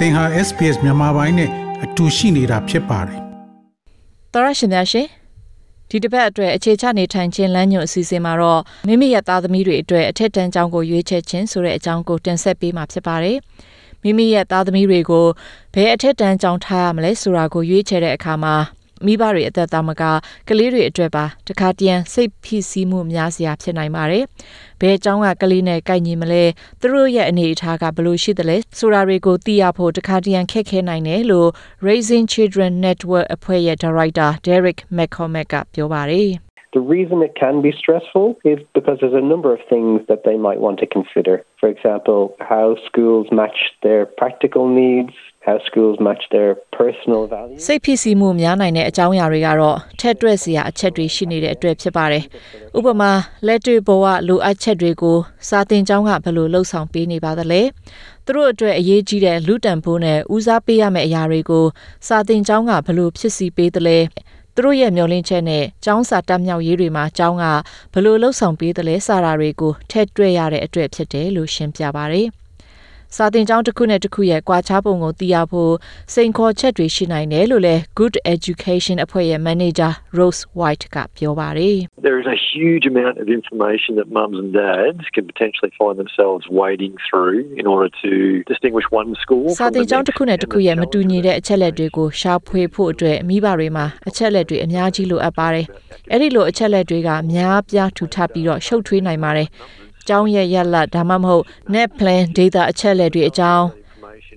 သင်ဟာ SPS မြန်မာပိုင်းနဲ့အတူရှိနေတာဖြစ်ပါတယ်။သောရရှင်များရှင်ဒီတစ်ပတ်အတွက်အခြေချနေထိုင်ခြင်းလမ်းညွှန်အစီအစဉ်မှာတော့မိမိရဲ့သားသမီးတွေအတွက်အထက်တန်းကျောင်းကိုရွေးချယ်ခြင်းဆိုတဲ့အကြောင်းကိုတင်ဆက်ပေးမှာဖြစ်ပါတယ်။မိမိရဲ့သားသမီးတွေကိုဘယ်အထက်တန်းကျောင်းထားရမလဲဆိုတာကိုရွေးချယ်တဲ့အခါမှာ မိဘတွေအသက်သားမကကလေးတွေအတွက်ပါတခါတရံစိတ်ဖိစီးမှုများစရာဖြစ်နိုင်ပါတယ်။ဘယ်အကြောင်းကကလေးနဲ့ကိုက်ညီမလဲသူတို့ရဲ့အနေအထားကဘယ်လိုရှိသလဲဆိုတာတွေကိုသိရဖို့တခါတရံခက်ခဲနိုင်တယ်လို့ Raising Children Network အဖွဲ့ရဲ့ Director Derek McCormack ကပြောပါတယ်။ The reason it can be stressful is because there's a number of things that they might want to consider. For example, how schools match their practical needs, how schools match their personal values စိတ်ဖြစ်စီမှုများနိုင်တဲ့အကြောင်းအရာတွေကတော့ထက်တွက်စရာအချက်တွေရှိနေတဲ့အတွက်ဖြစ်ပါတယ်။ဥပမာလက်တွေ့ဘဝလိုအပ်ချက်တွေကိုစာသင်ကျောင်းကဘယ်လိုလှုပ်ဆောင်ပေးနေပါသလဲ။သူတို့အတွက်အရေးကြီးတဲ့လူတန်ဖိုးနဲ့ဦးစားပေးရမယ့်အရာတွေကိုစာသင်ကျောင်းကဘယ်လိုဖြစ်စီပေးသလဲ။ သူတို့ရဲ့မျှော်လင့်ချက်နဲ့ကျောင်းစာတက်မြောက်ရေးတွေမှာကျောင်းကဘယ်လိုလှုပ်ဆောင်ပေးသလဲစတာတွေကိုထက်တွက်ရတဲ့အတွက်ဖြစ်တယ်လို့ရှင်းပြပါရယ်။ စာသင်ကျောင်းတစ်ခုနဲ့တစ်ခုရဲ့ကွာခြားပုံကိုသိရဖို့စိန်ခေါ်ချက်တွေရှိနိုင်တယ်လို့လည်း Good Education အဖွဲ့ရဲ့ manager Rose White ကပြောပါတယ် There is a huge amount of information that mums and dads can potentially find themselves wading through in order to distinguish one school စာသင်ကျောင်းတစ်ခုနဲ့တစ်ခုရဲ့မတူညီတဲ့အချက်လက်တွေကိုရှာဖွေဖို့အတွက်မိဘတွေမှာအချက်လက်တွေအများကြီးလိုအပ်ပါတယ်။အဲ့ဒီလိုအချက်လက်တွေကများပြားထူထပ်ပြီးတော့ရှုပ်ထွေးနိုင်ပါတယ်။ ကျောင်းရဲ့ရလတ်ဒါမှမဟုတ် net plan data အချက်လက်တွေအကြောင်း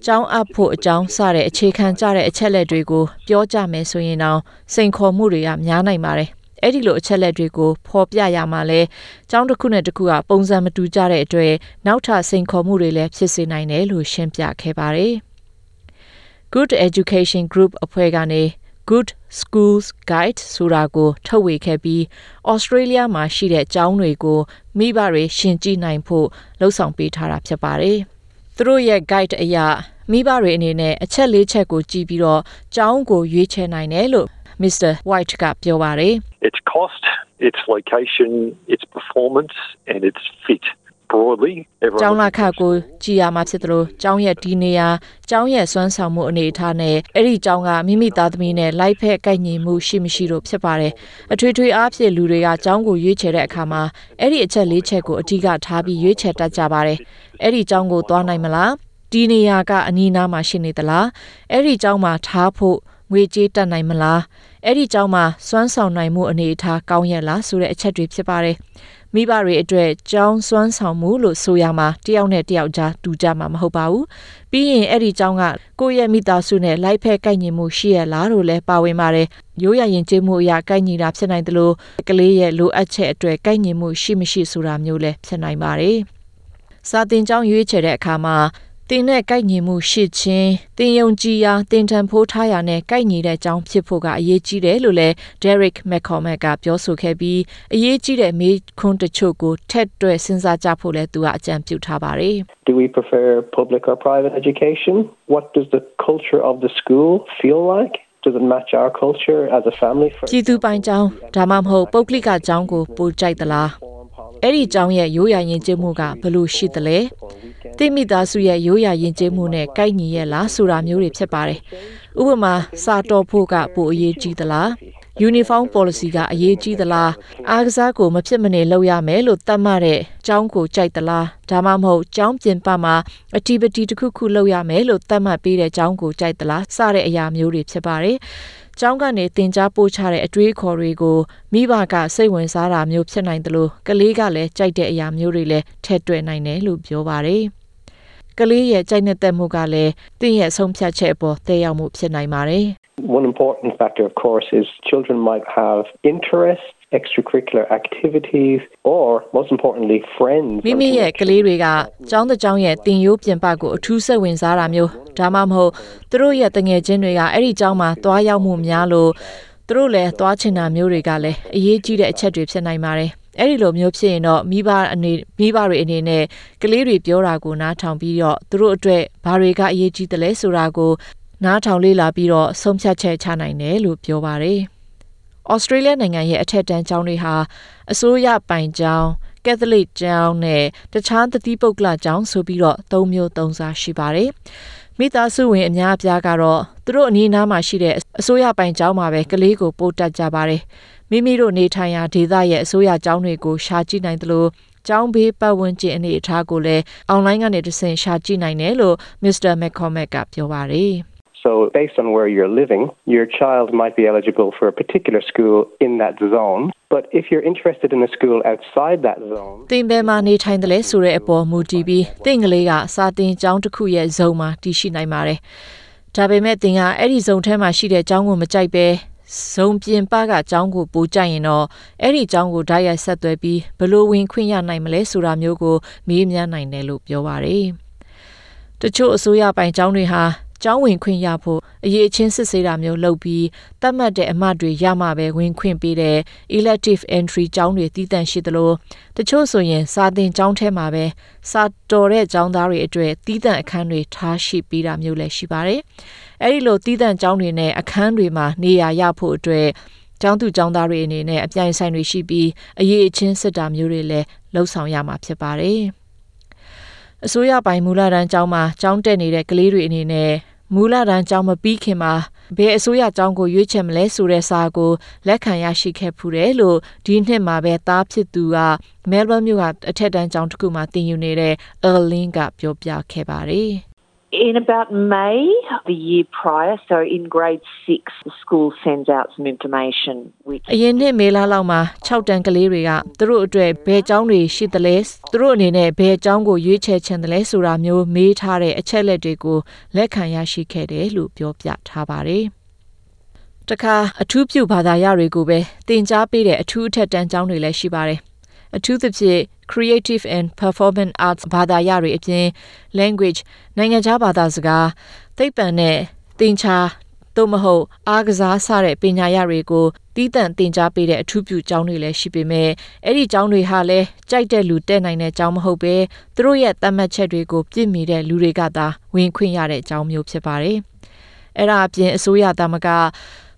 ကျောင်းအပ်ဖို့အကြောင်းစတဲ့အခြေခံကြတဲ့အချက်လက်တွေကိုပြောကြမယ်ဆိုရင်တော့စိန်ခေါ်မှုတွေကများနိုင်ပါတယ်။အဲ့ဒီလိုအချက်လက်တွေကိုဖော်ပြရမှာလဲကျောင်းတစ်ခုနဲ့တစ်ခုကပုံစံမတူကြတဲ့အတွက်နောက်ထပ်စိန်ခေါ်မှုတွေလည်းဖြစ်စေနိုင်တယ်လို့ရှင်းပြခဲ့ပါတယ်။ Good Education Group အဖွဲ့ကနေ Good Schools Guide ဆိုတာကို ထုတ်ဝေခဲ့ပြီး Australia မှာရှိတဲ့ကျောင်းတွေကိုမိဘတွေရှင်ကြည့်နိုင်ဖို့လှုံ့ဆော်ပေးထားတာဖြစ်ပါတယ်။သူတို့ရဲ့ guide အရမိဘတွေအနေနဲ့အချက်လေးချက်ကိုကြည့်ပြီးတော့ကျောင်းကိုရွေးချယ်နိုင်တယ်လို့ Mr. White ကပြောပါတယ်။ Its cost, its location, its performance and its fit broadly ကျောင်းလာခကိုကြည်ရမှာဖြစ်တယ်လို့ကျောင်းရဲ့ဒီနေရာကျောင်းရဲ့စွမ်းဆောင်မှုအနေအထားနဲ့အဲ့ဒီကျောင်းကမိမိသားသမီးနဲ့လိုက်ဖက်ကိုက်ညီမှုရှိမရှိတို့ဖြစ်ပါတယ်အထွေထွေအားဖြင့်လူတွေကကျောင်းကိုရွေးချယ်တဲ့အခါမှာအဲ့ဒီအချက်လေးချက်ကိုအဓိကထားပြီးရွေးချယ်တတ်ကြပါတယ်အဲ့ဒီကျောင်းကိုသွားနိုင်မလားဒီနေရာကအနီးနားမှာရှိနေသလားအဲ့ဒီကျောင်းမှာထားဖို့ငွေကြေးတက်နိုင်မလားအဲ့ဒီကျောင်းမှာစွမ်းဆောင်နိုင်မှုအနေအထားကောင်းရဲ့လားဆိုတဲ့အချက်တွေဖြစ်ပါတယ် မိဘတွေအတွက်ကြောင်းစွမ်းဆောင်မှုလို့ဆိုရမှာတယောက်နဲ့တယောက်ကြားတူကြမှာမဟုတ်ပါဘူးပြီးရင်အဲ့ဒီကြောင်းကကိုယ့်ရဲ့မိသားစုနဲ့လိုက်ဖက်ကိုက်ညီမှုရှိရလားလို့လည်းပါဝင်ပါတယ်ရိုးရရင်ကျေးမှုအရာကိုက်ညီတာဖြစ်နိုင်တယ်လို့ကလေးရဲ့လိုအပ်ချက်အတွက်ကိုက်ညီမှုရှိမရှိဆိုတာမျိုးလည်းဖြစ်နိုင်ပါတယ်စာတင်ကြောင်းရွေးချယ်တဲ့အခါမှာ တင်နဲ့ကိုက်ညီမှုရှိခြင်းတင်ယုံကြည်ရာတင်ထန်ဖိုးထားရာနဲ့ကိုက်ညီတဲ့အကြောင်းဖြစ်ဖို့ကအရေးကြီးတယ်လို့လည်း Derek McCormack ကပြောဆိုခဲ့ပြီးအရေးကြီးတဲ့မေးခွန်းတချို့ကိုထက်တွဲစဉ်းစားကြဖို့လည်းသူကအကြံပြုထားပါတယ် Do we prefer public or private education? What does the culture of the school feel like? does it match our culture as a family for ကြည်သူပိုင်ကျောင်းဒါမှမဟုတ်ပုဂ္ဂလိကကျောင်းကိုပိုကြိုက်သလား အဲ့ဒီကျောင်းရဲ့ရိုးရာယဉ်ကျေးမှုကဘလို့ရှိသလဲတိမိသားစုရဲ့ရိုးရာယဉ်ကျေးမှုနဲ့ကိုက်ညီရဲ့လားဆိုတာမျိုးတွေဖြစ်ပါတယ်။ဥပမာစာတော်ဖို့ကပိုအရေးကြီးသလား။ uniform policy ကအရေးကြီးသလားအားကစားကိုမဖြစ်မနေလုပ်ရမယ်လို့သတ်မှတ်တဲ့ကျောင်းကိုကြိုက်သလားဒါမှမဟုတ်ကျောင်းပြင်ပမှာ activity တစ်ခုခုလုပ်ရမယ်လို့သတ်မှတ်ပေးတဲ့ကျောင်းကိုကြိုက်သလားစတဲ့အရာမျိုးတွေဖြစ်ပါတယ် ကျောင်းကနေတင် जा ပို့ချတဲ့အတွေးခေါ်တွေကိုမိဘကစိတ်ဝင်စားတာမျိုးဖြစ်နိုင်တယ်လို့ကလေးကလည်းကြိုက်တဲ့အရာမျိုးတွေလည်းထည့်တွက်နိုင်တယ်လို့ပြောပါတယ်ကလေးရဲ့ကြိုက်နှစ်မှုကလည်းတင့်ရဲ့ဆုံးဖြတ်ချက်အပေါ်သက်ရောက်မှုဖြစ်နိုင်ပါတယ် One important factor of course is children might have interest extracurricular activities or most importantly friends မိမိရဲ့ကလေးတွေကကျောင်းတစ်ကျောင်းရဲ့တင်ရိုးပြင်ပကိုအထူးစိတ်ဝင်စားတာမျိုးဒါမှမဟုတ်သူတို့ရဲ့တငယ်ချင်းတွေကအဲ့ဒီကျောင်းမှာသွားရောက်မှုများလို့သူတို့လည်းသွားချင်တာမျိုးတွေကလည်းအရေးကြီးတဲ့အချက်တွေဖြစ်နိုင်ပါတယ်အဲ့ဒီလိုမျိုးဖြစ်ရင်တော့မိဘအနေမိဘတွေအနေနဲ့ကလေးတွေပြောတာကိုနားထောင်ပြီးတော့သူတို့အတွက်ဘာတွေကအရေးကြီးတယ်လဲဆိုတာကိုနားထောင်လေ့လာပြီးတော့ဆုံးဖြတ်ချက်ချနိုင်တယ်လို့ပြောပါတယ်။ ဩစတြေးလျနိုင်ငံရဲ့အထက်တန်းကျောင်းတွေဟာအစိုးရပိုင်ကျောင်းကက်သလစ်ကျောင်းနဲ့တခြားတတိပုဂ္ဂလကျောင်းဆိုပြီးတော့၃မျိုး၃စားရှိပါတယ်။မိသားစုဝင်အများအပြားကတော့သူတို့အနီးအနားမှာရှိတဲ့အစိုးရပိုင်ကျောင်းမှာပဲကလေးကိုပို့တက်ကြပါတယ်မိမိတို့နေထိုင်ရာဒေသရဲ့အစိုးရကျောင်းတွေကိုရှာကြည့်နိုင်တယ်လို့ကျောင်းဘေးပတ်ဝန်းကျင်အနေအထားကိုလည်းအွန်လိုင်းကနေတဆင့်ရှာကြည့်နိုင်တယ်လို့ Mr. McCormack ကပြောပါတယ် So, based on where you're living, your child might be eligible for a particular school in that zone. But if you're interested in a school outside that zone, တင်ပယ်မှာနေထိုင်တယ်လဲဆိုတဲ့အပေါ်မူတည်ပြီးတင့်ကလေးကစာတင်ကျောင်းတစ်ခုရဲ့ဇုံမှာတည်ရှိနိုင်ပါတယ်။ဒါပေမဲ့တင်ကအဲ့ဒီဇုံထဲမှာရှိတဲ့ကျောင်းကိုမကြိုက်ပဲဇုံပြင်ပကကျောင်းကိုပိုကြိုက်ရင်တော့အဲ့ဒီကျောင်းကိုဓာတ်ရိုက်ဆက်သွဲပြီးဘလို့ဝင်ခွင့်ရနိုင်မလဲဆိုတာမျိုးကိုမေးမြန်းနိုင်တယ်လို့ပြောပါတယ်။တချို့အစိုးရပိုင်ကျောင်းတွေဟာ ကျောင်းဝင်ခွင့်ရဖို့အရေးချင်းစစ်ဆေးတာမျိုးလုပ်ပြီးတတ်မှတ်တဲ့အမှတ်တွေရမှပဲဝင်ခွင့်ပေးတဲ့ elective entry ကျောင်းတွေတည်တံ့ရှိသလိုတချို့ဆိုရင်စာသင်ကျောင်းထဲမှာပဲစာတော်တဲ့ကျောင်းသားတွေအတွက်တည်တံ့အခန်းတွေထားရှိပေးတာမျိုးလည်းရှိပါတယ်။အဲဒီလိုတည်တံ့ကျောင်းတွေနဲ့အခန်းတွေမှာနေရာရဖို့အတွက်ကျောင်းသူကျောင်းသားတွေအနေနဲ့အပြိုင်ဆိုင်တွေရှိပြီးအရေးအချင်းစစ်တာမျိုးတွေလည်းလှုပ်ဆောင်ရမှာဖြစ်ပါတယ်။အစိုးရပိုင်မူလတန်းကျောင်းမှာကျောင်းတက်နေတဲ့ကလေးတွေအနေနဲ့ မူလတန်းကျောင်းမပြီးခင်မှာဘယ်အစိုးရကျောင်းကိုရွေးချယ်မလဲဆိုတဲ့စာကိုလက်ခံရရှိခဲ့ဖူးတယ်လို့ဒီနှစ်မှာပဲသားဖြစ်သူကမဲလ်ဘန်မြို့ကအထက်တန်းကျောင်းတစ်ခုမှာတင်ယူနေတဲ့ Erling ကပြောပြခဲ့ပါတယ်။ In about May the year prior, so in grade six, the school sends out some information which အရင်နှစ်မေလလောက်မှာ6တန်းကလေးတွေကသူတို့အတွက်ဘယ်ကျောင်းတွေရှိသလဲသူတို့အနေနဲ့ဘယ်ကျောင်းကိုရွေးချယ်ချင်တယ်လဲဆိုတာမျိုးမေးထားတဲ့အချက်လက်တွေကိုလက်ခံရရှိခဲ့တယ်လို့ပြောပြထားပါတယ်။တခါအထူးပြုဘာသာရပ်တွေကိုပဲသင်ကြားပေးတဲ့အထူးအထက်တန်းကျောင်းတွေလည်းရှိပါတယ်။ အထူးသဖြင့် creative and performance arts ဘာသာရပ်တွေအပြင် language နိုင်ငံခြားဘာသာစကားသိပ္ပံနဲ့သင်ချာသို့မဟုတ်အားကစားစတဲ့ပညာရပ်တွေကိုတီးတန့်သင်ကြားပေးတဲ့အထူးပြုကျောင်းတွေလည်းရှိပေမဲ့အဲ့ဒီကျောင်းတွေဟာလည်းကြိုက်တဲ့လူတက်နိုင်တဲ့ကျောင်းမဟုတ်ပဲသူတို့ရဲ့သတ်မှတ်ချက်တွေကိုပြည့်မီတဲ့လူတွေကသာဝင်ခွင့်ရတဲ့ကျောင်းမျိုးဖြစ်ပါတယ်။အဲ့ဒါအပြင်အစိုးရသမဂ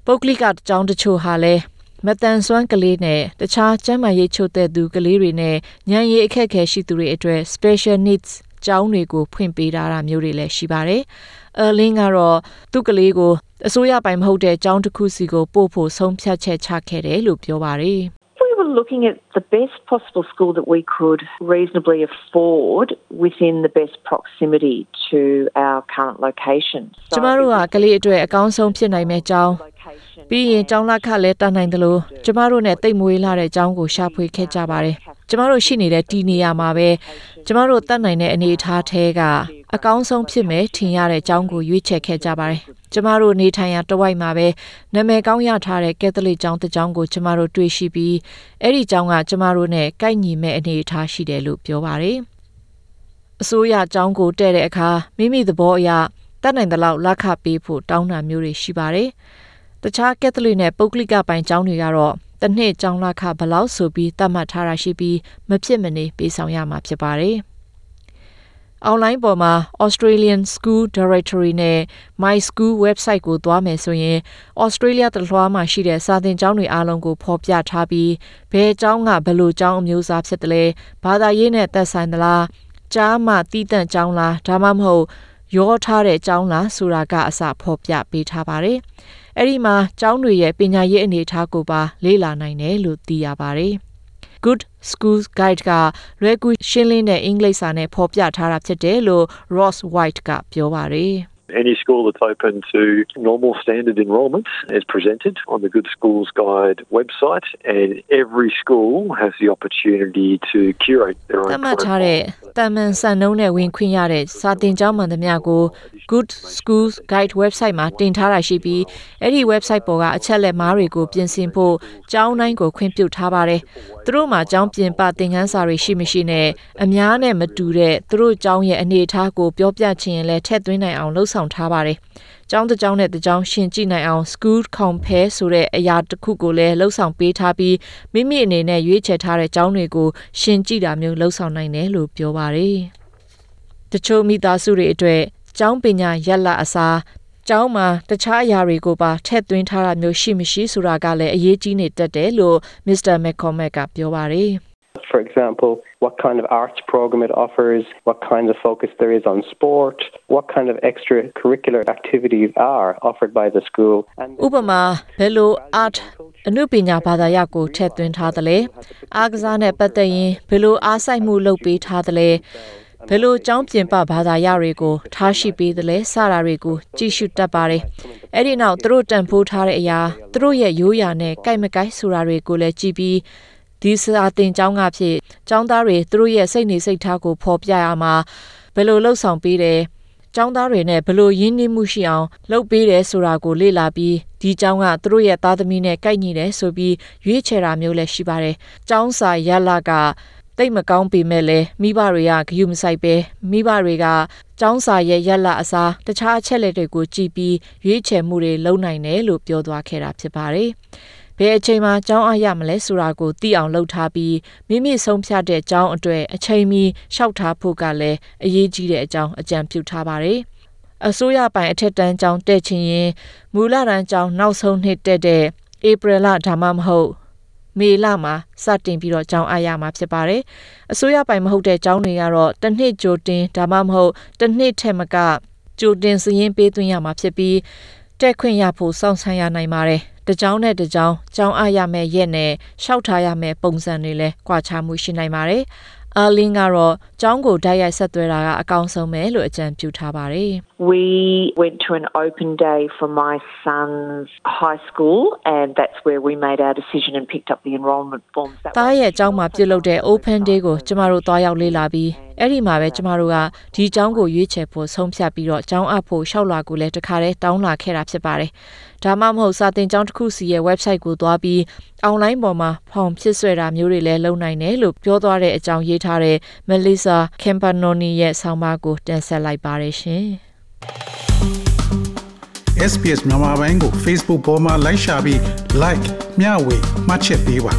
ပုတ်ကလိကကျောင်းတချို့ဟာလည်း မတန်ဆွမ်းကလေးနဲ့တခြားကျန်းမာရေးချို့တဲ့သူကလေးတွေနဲ့ဉာဏ်ရည်အခက်အခဲရှိသူတွေအတွက် special needs ကျောင်းတွေကိုဖွင့်ပေးထားတာမျိုးတွေလည်းရှိပါတယ်။အလင်းကတော့သူ့ကလေးကိုအစိုးရပိုင်မဟုတ်တဲ့ကျောင်းတစ်ခုစီကိုပို့ဖို့ဆုံးဖြတ်ချက်ချခဲ့တယ်လို့ပြောပါတယ်။ we were looking at the best possible school that we could reasonably afford within the best proximity to our current location. ကျမတို့ကကလေးအတွက်အကောင်းဆုံးဖြစ်နိုင်မဲ့ကျောင်းပြီးရင်ကျောင်းလက်ခလည်းတတ်နိုင်တယ်လို့ကျမတို့နဲ့တိတ်မွေးလာတဲ့ကျောင်းကိုရှာဖွေခဲ့ကြပါတယ်။ ကျမတို့ရှိနေတဲ့ဒီနေရာမှာပဲကျမတို့တတ်နိုင်တဲ့အနေအထားထဲကအကောင်းဆုံးဖြစ်မယ်ထင်ရတဲ့ကျောင်းကိုရွေးချယ်ခဲ့ကြပါတယ်။ကျမတို့နေထိုင်ရာတဝိုက်မှာပဲနာမည်ကောင်းရထားတဲ့ကက်သလစ်ကျောင်းတစ်ကျောင်းကိုကျမတို့တွေ့ရှိပြီးအဲ့ဒီကျောင်းကကျမတို့နဲ့ကိုက်ညီမဲ့အနေအထားရှိတယ်လို့ပြောပါတယ်။အစိုးရကျောင်းကိုတဲ့တဲ့အခါမိမိသဘောအရတတ်နိုင်တဲ့လောက်လက်ခပေးဖို့တောင်းတာမျိုးတွေရှိပါတယ်။တခြားကက်သလစ်နဲ့ပုဂ္ဂလိကပိုင်ကျောင်းတွေကတော့ တစ်နှစ်ကျောင်းလခဘလောက်ဆိုပြီးသတ်မှတ်ထားတာရှိပြီးမဖြစ်မနေပေးဆောင်ရမှာဖြစ်ပါတယ်။ online ပေါ်မှာ Australian School Directory နဲ့ My School website ကိုသွားမယ်ဆိုရင် Australia တလွှားမှာရှိတဲ့စာသင်ကျောင်းတွေအားလုံးကိုဖော်ပြထားပြီးဘယ်ကျောင်းကဘယ်လိုကျောင်းအမျိုးအစားဖြစ်တယ်လဲဘာသာရေးနဲ့သက်ဆိုင်သလားကြားမှတီးတန့်ကျောင်းလားဒါမှမဟုတ် ရောထားတဲ့ကျောင်းလားဆိုတာကအစဖော်ပြပေးထားပါတယ်။အဲ့ဒီမှာကျောင်းတွေရဲ့ပညာရေးအနေအထားကိုပါလေ့လာနိုင်တယ်လို့သိရပါတယ်။ Good Schools Guide ကလွယ်ကူရှင်းလင်းတဲ့အင်္ဂလိပ်စာနဲ့ဖော်ပြထားတာဖြစ်တယ်လို့ Ross White ကပြောပါတယ်။ Any school that's open to normal standard enrolment is presented on the Good Schools Guide website, and every school has the opportunity to curate their own. တမတ်ထားတဲ့ တမန်စံနှုန်းနဲ့ဝင်ခွင့်ရတဲ့စာသင်ကျောင်းမှန်သမျှကို Good Schools Guide website မှာတင်ထားတာရှိပြီးအဲ့ဒီ website ပေါ်ကအချက်လက်မားတွေကိုပြင်ဆင်ဖို့ကျောင်းတိုင်းကိုခွင့်ပြုထားပါတယ်။သူတို့မှာကျောင်းပြင်ပသင်ခန်းစာတွေရှိမရှိနဲ့အများနဲ့မတူတဲ့သူတို့ကျောင်းရဲ့အနေအထားကိုပြောပြချင်ရင်လည်းထည့်သွင်းနိုင်အောင်လှုံ့ဆော်ထားပါတယ်။ကျောင်းတစ်ကျောင်းနဲ့တစ်ကျောင်းရှင်ကြည့်နိုင်အောင် school compare ဆိုတဲ့အရာတစ်ခုကိုလည်းလှုပ်ဆောင်ပေးထားပြီးမိမိအနေနဲ့ရွေးချယ်ထားတဲ့ကျောင်းတွေကိုရှင်ကြည့်တာမျိုးလှုပ်ဆောင်နိုင်တယ်လို့ပြောပါတယ်။တချို့မိသားစုတွေအတွက်ကျောင်းပညာရက်လအစားကျောင်းမှာတခြားအရာတွေကိုပါထည့်သွင်းထားတာမျိုးရှိမရှိဆိုတာကလည်းအရေးကြီးနေတတ်တယ်လို့ Mr. McCormack ကပြောပါတယ်။ For example, what kind of arts program it offers, what kind of focus there is on sport, what kind of extracurricular activities are offered by the school. And ဥပမာဘယ်လို art အနုပညာဘာသာရပ်ကိုထည့်သွင်းထားသလဲအားကစားနဲ့ပတ်သက်ရင်ဘယ်လိုအားစိုက်မှုလုပ်ပေးထားသလဲဘယ်လိုကျောင်းပြင်ပဘာသာရပ်တွေကိုထားရှိပေးသလဲစတာတွေကိုကြည့်ရှုတတ်ပါတယ်အဲ့ဒီနောက်သူတို့တန်ဖိုးထားတဲ့အရာသူတို့ရဲ့ရိုးရာနဲ့ကြိုက်မကြိုက်ဆိုတာတွေကိုလည်းကြည့်ပြီး ဒီစာသင်ကျောင်းကဖြစ်ကျောင်းသားတွေသူတို့ရဲ့စိတ်နေစိတ်ထားကိုဖော်ပြရမှာဘယ်လိုလှုပ်ဆောင်ပေးတယ်ကျောင်းသားတွေနဲ့ဘလို့ရင်းနှီးမှုရှိအောင်လုပ်ပေးတယ်ဆိုတာကိုလေ့လာပြီးဒီကျောင်းကသူတို့ရဲ့သားသမီးနဲ့ကိုက်ညီတယ်ဆိုပြီးရွေးချယ်တာမျိုးလည်းရှိပါတယ်။ကျောင်းစာရလာကတိတ်မကောင်းပေမဲ့လည်းမိဘတွေကဂရုမစိုက်ပဲမိဘတွေကကျောင်းစာရဲ့ရက်လအစားတခြားအချက်လက်တွေကိုကြည့်ပြီးရွေးချယ်မှုတွေလုပ်နိုင်တယ်လို့ပြောသွားခဲ့တာဖြစ်ပါတယ်။ ဘယ်အချိန်မှကျောင်းအားရမလဲဆိုတာကိုသိအောင်လုပ်ထားပြီးမိမိဆုံးဖြတ်တဲ့ကျောင်းအတွေ့အချိန်မီရှောက်ထားဖို့ကလည်းအရေးကြီးတဲ့အကြောင်းအကြံပြုထားပါတယ်။အစိုးရပိုင်အထက်တန်းကျောင်းတက်ချင်ရင်မူလတန်းကျောင်းနောက်ဆုံးနှစ်တက်တဲ့ဧပြီလဒါမှမဟုတ်မေလမှာစတင်ပြီးတော့ကျောင်းအားရမှာဖြစ်ပါတယ်။အစိုးရပိုင်မဟုတ်တဲ့ကျောင်းတွေကတော့တစ်နှစ်ကြိုတင်ဒါမှမဟုတ်တစ်နှစ်ထက်မကကြိုတင်စည်ရင်းပေးသွင်းရမှာဖြစ်ပြီးတက်ခွင့်ရဖို့စောင့်ဆိုင်းရနိုင်ပါတယ်။ တကြောင်နဲ့တကြောင်ကျောင်းအားရမယ့်ရက်နဲ့ရှောက်ထားရမယ့်ပုံစံတွေလည်းကွာခြားမှုရှိနိုင်ပါတယ်။အာလင်းကတော့ကျောင်းကိုတိုက်ရိုက်ဆက်သွဲတာကအကောင်းဆုံးပဲလို့အကြံပြုထားပါတယ်။ We went to an open day for my son's high school, and that's where we made our decision and picked up the enrolment forms. That တားရဲ့အကြောင်းမှာပြုလုပ်တဲ့ Open Day ကိုကျမတို့တွားရောက်လေ့လာပြီးအဲ့ဒီမှာပဲကျမတို့ကဒီအကြောင်းကိုရွေးချယ်ဖို့ဆုံးဖြတ်ပြီးတော့အကြောင်းအပ်ဖို့ရှောက်လာကိုလည်းတခါတည်းတောင်းလာခဲ့တာဖြစ်ပါတယ်။ဒါမှမဟုတ်စာသင်ကျောင်းတစ်ခုစီရဲ့ website ကိုသွားပြီး online ပေါ်မှာဖောင်ဖြစ်ဆွဲတာမျိုးတွေလည်းလုပ်နိုင်တယ်လို့ပြောသွားတဲ့အကြောင်းရေးထားတဲ့ Melissa Campanoni ရဲ့ဆောင်းပါးကိုတင်ဆက်လိုက်ပါတယ်ရှင်။ SPS မြန်မာပိုင်းကို Facebook ပေါ်မှာ like ရှာပြီး like မျှဝေမှတ်ချက်ပေးပါ